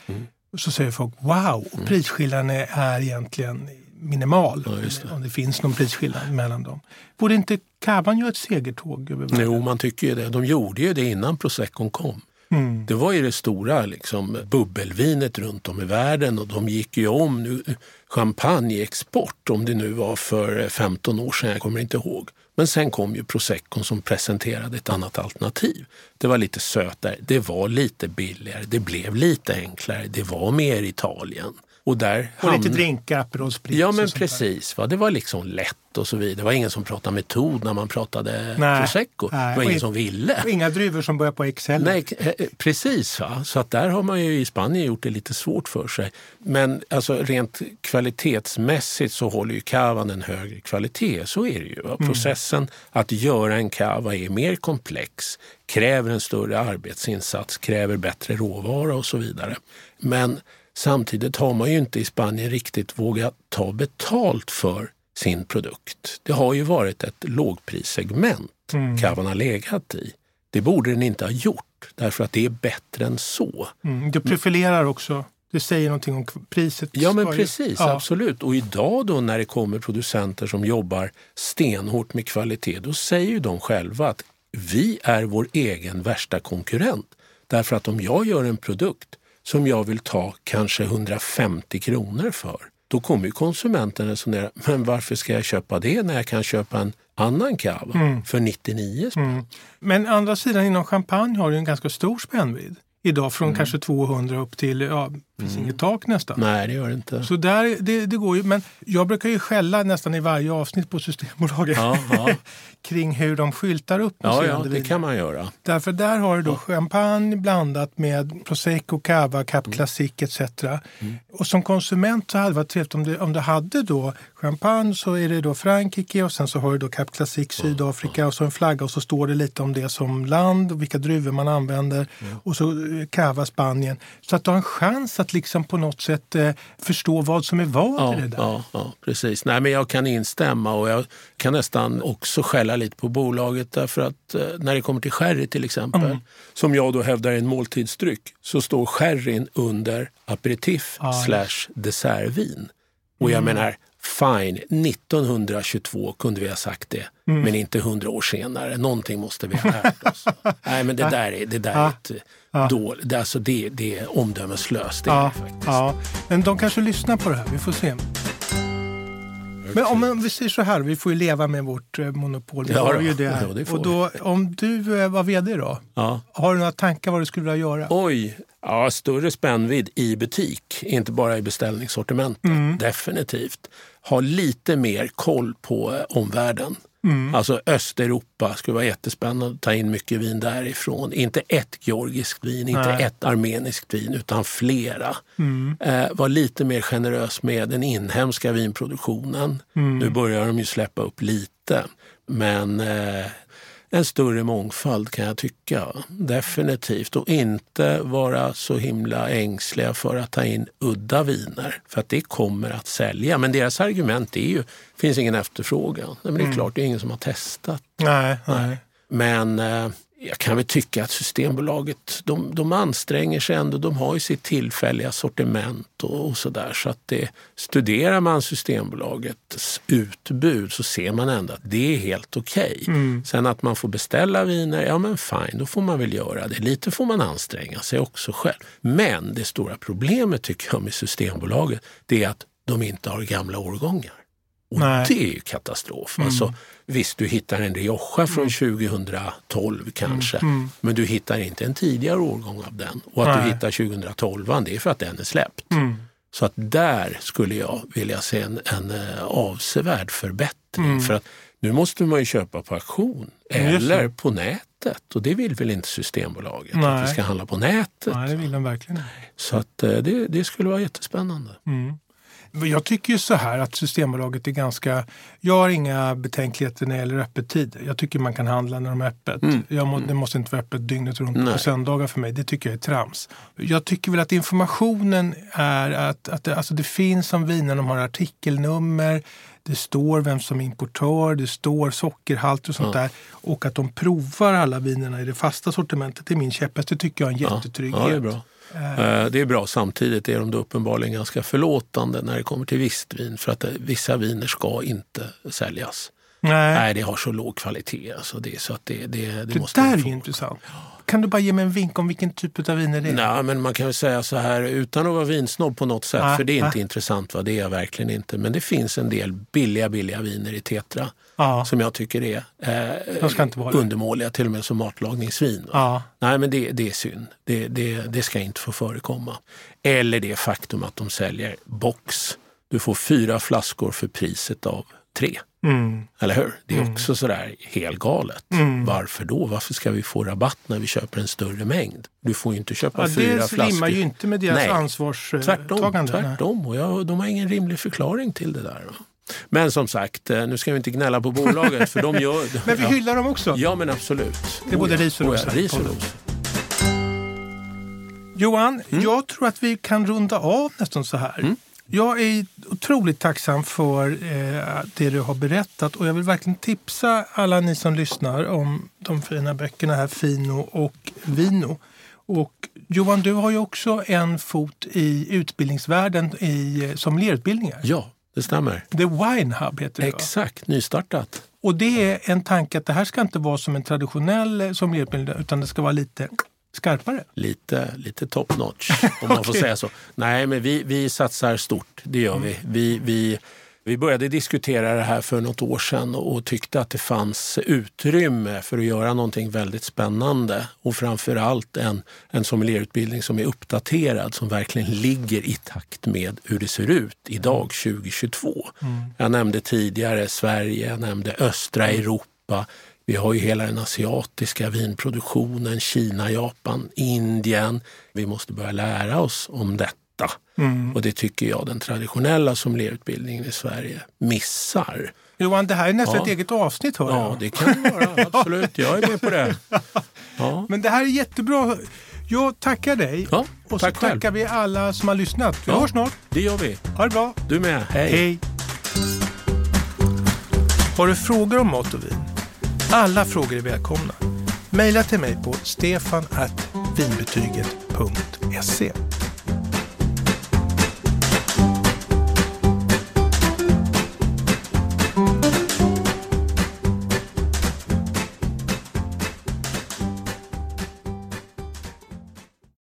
[SPEAKER 1] Så säger folk wow, och prisskillnaden är, egentligen minimal. Ja, det. Om det finns någon prisskillnad mellan dem. Borde inte Caban göra ett segertåg? Över
[SPEAKER 2] jo, man tycker ju det. De gjorde ju det innan proseccon kom. Mm. Det var ju det stora liksom, bubbelvinet runt om i världen och de gick ju om nu, champagneexport, om det nu var för 15 år sedan, jag kommer inte ihåg. Men sen kom ju proseccon som presenterade ett annat alternativ. Det var lite sötare, det var lite billigare, det blev lite enklare, det var mer Italien.
[SPEAKER 1] Och, där och lite drinkar, Aperol Spritz.
[SPEAKER 2] Ja men precis, va? det var liksom lätt och så vidare. Det var ingen som pratade metod när man pratade nej, prosecco. Nej, det var ingen som ville.
[SPEAKER 1] Och inga druvor som börjar på Excel.
[SPEAKER 2] Nej, eh, eh, precis. Va? Så att där har man ju i Spanien gjort det lite svårt för sig. Men alltså, rent kvalitetsmässigt så håller ju kavan en högre kvalitet. Så är det ju. Va? Mm. Processen att göra en kava är mer komplex, kräver en större arbetsinsats, kräver bättre råvara och så vidare. Men Samtidigt har man ju inte i Spanien riktigt vågat ta betalt för sin produkt. Det har ju varit ett lågprissegment mm. Cavan har legat i. Det borde den inte ha gjort därför att det är bättre än så.
[SPEAKER 1] Mm, det profilerar också. Det säger någonting om priset.
[SPEAKER 2] Ja men precis, ja. absolut. Och idag då när det kommer producenter som jobbar stenhårt med kvalitet, då säger ju de själva att vi är vår egen värsta konkurrent. Därför att om jag gör en produkt som jag vill ta kanske 150 kronor för. Då kommer ju konsumenten resonera, men varför ska jag köpa det när jag kan köpa en annan cava mm. för 99 spänn? Mm.
[SPEAKER 1] Men andra sidan inom champagne har du en ganska stor spännvidd idag från mm. kanske 200 upp till, ja, finns mm. inget tak nästan.
[SPEAKER 2] Nej, det gör det inte.
[SPEAKER 1] Så där, det, det går ju, men jag brukar ju skälla nästan i varje avsnitt på Systembolaget ja, ja. kring hur de skyltar upp
[SPEAKER 2] Ja, ja det kan man göra.
[SPEAKER 1] Därför där har du då ja. champagne blandat med prosecco, cava, cap mm. classic etc. Mm. Och som konsument så hade det varit trevligt om du, om du hade då champagne så är det då Frankrike och sen så har du då Cap Classic Sydafrika och så en flagga och så står det lite om det som land och vilka druvor man använder och så eh, Cava Spanien. Så att du har en chans att att liksom på något sätt eh, förstå vad som är vad
[SPEAKER 2] ja,
[SPEAKER 1] i det där.
[SPEAKER 2] Ja, ja, precis. Nej, men jag kan instämma och jag kan nästan också skälla lite på bolaget därför att eh, när det kommer till sherry till exempel, mm. som jag då hävdar är en måltidsdryck, så står sherryn under aperitif ah, slash dessertvin. Och jag mm. menar, fine, 1922 kunde vi ha sagt det, mm. men inte hundra år senare. Någonting måste vi ha lärt oss. Nej, men det där är, det där är ett ja. dåligt, alltså det, det är omdömeslöst. Det ja. är faktiskt.
[SPEAKER 1] Ja. Men de kanske lyssnar på det här, vi får se. Men om vi säger så här, vi får ju leva med vårt eh, monopol. Vi ja, ju det här. Ja, det och då, om du eh, var vd då, ja. har du några tankar vad du skulle vilja göra?
[SPEAKER 2] Oj, ja, större spännvidd i butik, inte bara i beställningssortimentet. Mm. Definitivt. Ha lite mer koll på eh, omvärlden. Mm. Alltså Östeuropa skulle vara jättespännande att ta in mycket vin därifrån. Inte ett georgiskt vin, inte Nej. ett armeniskt vin utan flera. Mm. Eh, var lite mer generös med den inhemska vinproduktionen. Mm. Nu börjar de ju släppa upp lite. Men eh, en större mångfald kan jag tycka. Definitivt. Och inte vara så himla ängsliga för att ta in udda viner. För att det kommer att sälja. Men deras argument är ju, finns ingen efterfrågan. Men det är mm. klart, det är ingen som har testat.
[SPEAKER 1] Nej, nej.
[SPEAKER 2] Men eh, jag kan väl tycka att Systembolaget de, de anstränger sig ändå. De har ju sitt tillfälliga sortiment och, och sådär. Så att det, studerar man Systembolagets utbud så ser man ändå att det är helt okej. Okay. Mm. Sen att man får beställa viner, ja men fine, då får man väl göra det. Lite får man anstränga sig också själv. Men det stora problemet tycker jag med Systembolaget, det är att de inte har gamla årgångar. Och Nej. det är ju katastrof. Mm. Alltså, visst, du hittar en Rioja från 2012 mm. kanske, mm. mm. men du hittar inte en tidigare årgång av den. Och att Nej. du hittar 2012, det är för att den är släppt. Mm. Så att där skulle jag vilja se en, en uh, avsevärd förbättring. Mm. För att nu måste man ju köpa på auktion eller på nätet och det vill väl inte Systembolaget? Nej. Att vi ska handla på nätet.
[SPEAKER 1] Nej, det vill de verkligen
[SPEAKER 2] Så att, uh, det, det skulle vara jättespännande.
[SPEAKER 1] Mm. Jag tycker ju så här att Systembolaget är ganska... Jag har inga betänkligheter när det gäller öppettider. Jag tycker man kan handla när de är öppet. Mm. Jag må, det måste inte vara öppet dygnet runt Nej. på söndagar för mig. Det tycker jag är trams. Jag tycker väl att informationen är att, att det, alltså det finns som viner, de har artikelnummer. Det står vem som är importör, det står sockerhalt och sånt ja. där. Och att de provar alla vinerna i det fasta sortimentet. Det är min käpphäst. Det tycker jag är en jättetrygghet. Ja,
[SPEAKER 2] ja, det är bra. Eh, det är bra. Samtidigt är de då uppenbarligen ganska förlåtande när det kommer till visst vin för att eh, vissa viner ska inte säljas. Nej, Nej det har så låg kvalitet. Alltså det, så att det, det, det,
[SPEAKER 1] det
[SPEAKER 2] måste
[SPEAKER 1] där är intressant. Kan du bara ge mig en vink om vilken typ av viner det är?
[SPEAKER 2] Nej, men man kan väl säga så här utan att vara vinsnobb på något sätt, ah, för det är inte ah. intressant. Va? Det är jag verkligen inte. Men det finns en del billiga, billiga viner i Tetra ah. som jag tycker är eh, undermåliga, till och med som matlagningsvin. Nej, men det, det är synd. Det, det, det ska inte få förekomma. Eller det faktum att de säljer box. Du får fyra flaskor för priset av tre. Mm. Eller hur? Det är mm. också sådär helgalet. Mm. Varför då? Varför ska vi få rabatt när vi köper en större mängd? Du får ju inte köpa ja, fyra flaskor. Det rimmar
[SPEAKER 1] ju inte med deras Nej. ansvarstagande.
[SPEAKER 2] Tvärtom, tvärtom. och jag, de har ingen rimlig förklaring till det där. Men som sagt, eh, nu ska vi inte gnälla på bolaget för de gör...
[SPEAKER 1] men vi hyllar dem också.
[SPEAKER 2] Ja men absolut.
[SPEAKER 1] Det är både.
[SPEAKER 2] Ris och ros.
[SPEAKER 1] Johan, mm. jag tror att vi kan runda av nästan så här. Mm. Jag är otroligt tacksam för eh, det du har berättat och jag vill verkligen tipsa alla ni som lyssnar om de fina böckerna här, Fino och Vino. Och Johan, du har ju också en fot i utbildningsvärlden i eh, sommelierutbildningar.
[SPEAKER 2] Ja, det stämmer.
[SPEAKER 1] The Wine Hub heter det.
[SPEAKER 2] Exakt, nystartat.
[SPEAKER 1] Och det är en tanke att det här ska inte vara som en traditionell eh, sommelierutbildning utan det ska vara lite skarpare?
[SPEAKER 2] Lite, lite top notch, om man får säga så. Nej, men vi, vi satsar stort, det gör vi. vi, vi vi började diskutera det här för något år sedan och tyckte att det fanns utrymme för att göra någonting väldigt spännande och framförallt en, en sommelierutbildning som är uppdaterad, som verkligen ligger i takt med hur det ser ut idag 2022. Mm. Jag nämnde tidigare Sverige, jag nämnde östra Europa, vi har ju hela den asiatiska vinproduktionen, Kina, Japan, Indien. Vi måste börja lära oss om detta. Mm. Och det tycker jag den traditionella sommelierutbildningen i Sverige missar.
[SPEAKER 1] Johan, det här är nästan ja. ett eget avsnitt hör
[SPEAKER 2] Ja, det kan det vara. Absolut, jag är med på det.
[SPEAKER 1] Ja. Men det här är jättebra Jag tackar dig.
[SPEAKER 2] Ja,
[SPEAKER 1] och
[SPEAKER 2] tack
[SPEAKER 1] så tackar
[SPEAKER 2] själv.
[SPEAKER 1] vi alla som har lyssnat. Vi
[SPEAKER 2] Ja.
[SPEAKER 1] hörs snart.
[SPEAKER 2] Det gör vi.
[SPEAKER 1] Ha det bra.
[SPEAKER 2] Du med. Hej.
[SPEAKER 1] Hej. Har du frågor om mat och vin? Alla frågor är välkomna. Maila till mig på stefan.vinbetyget.se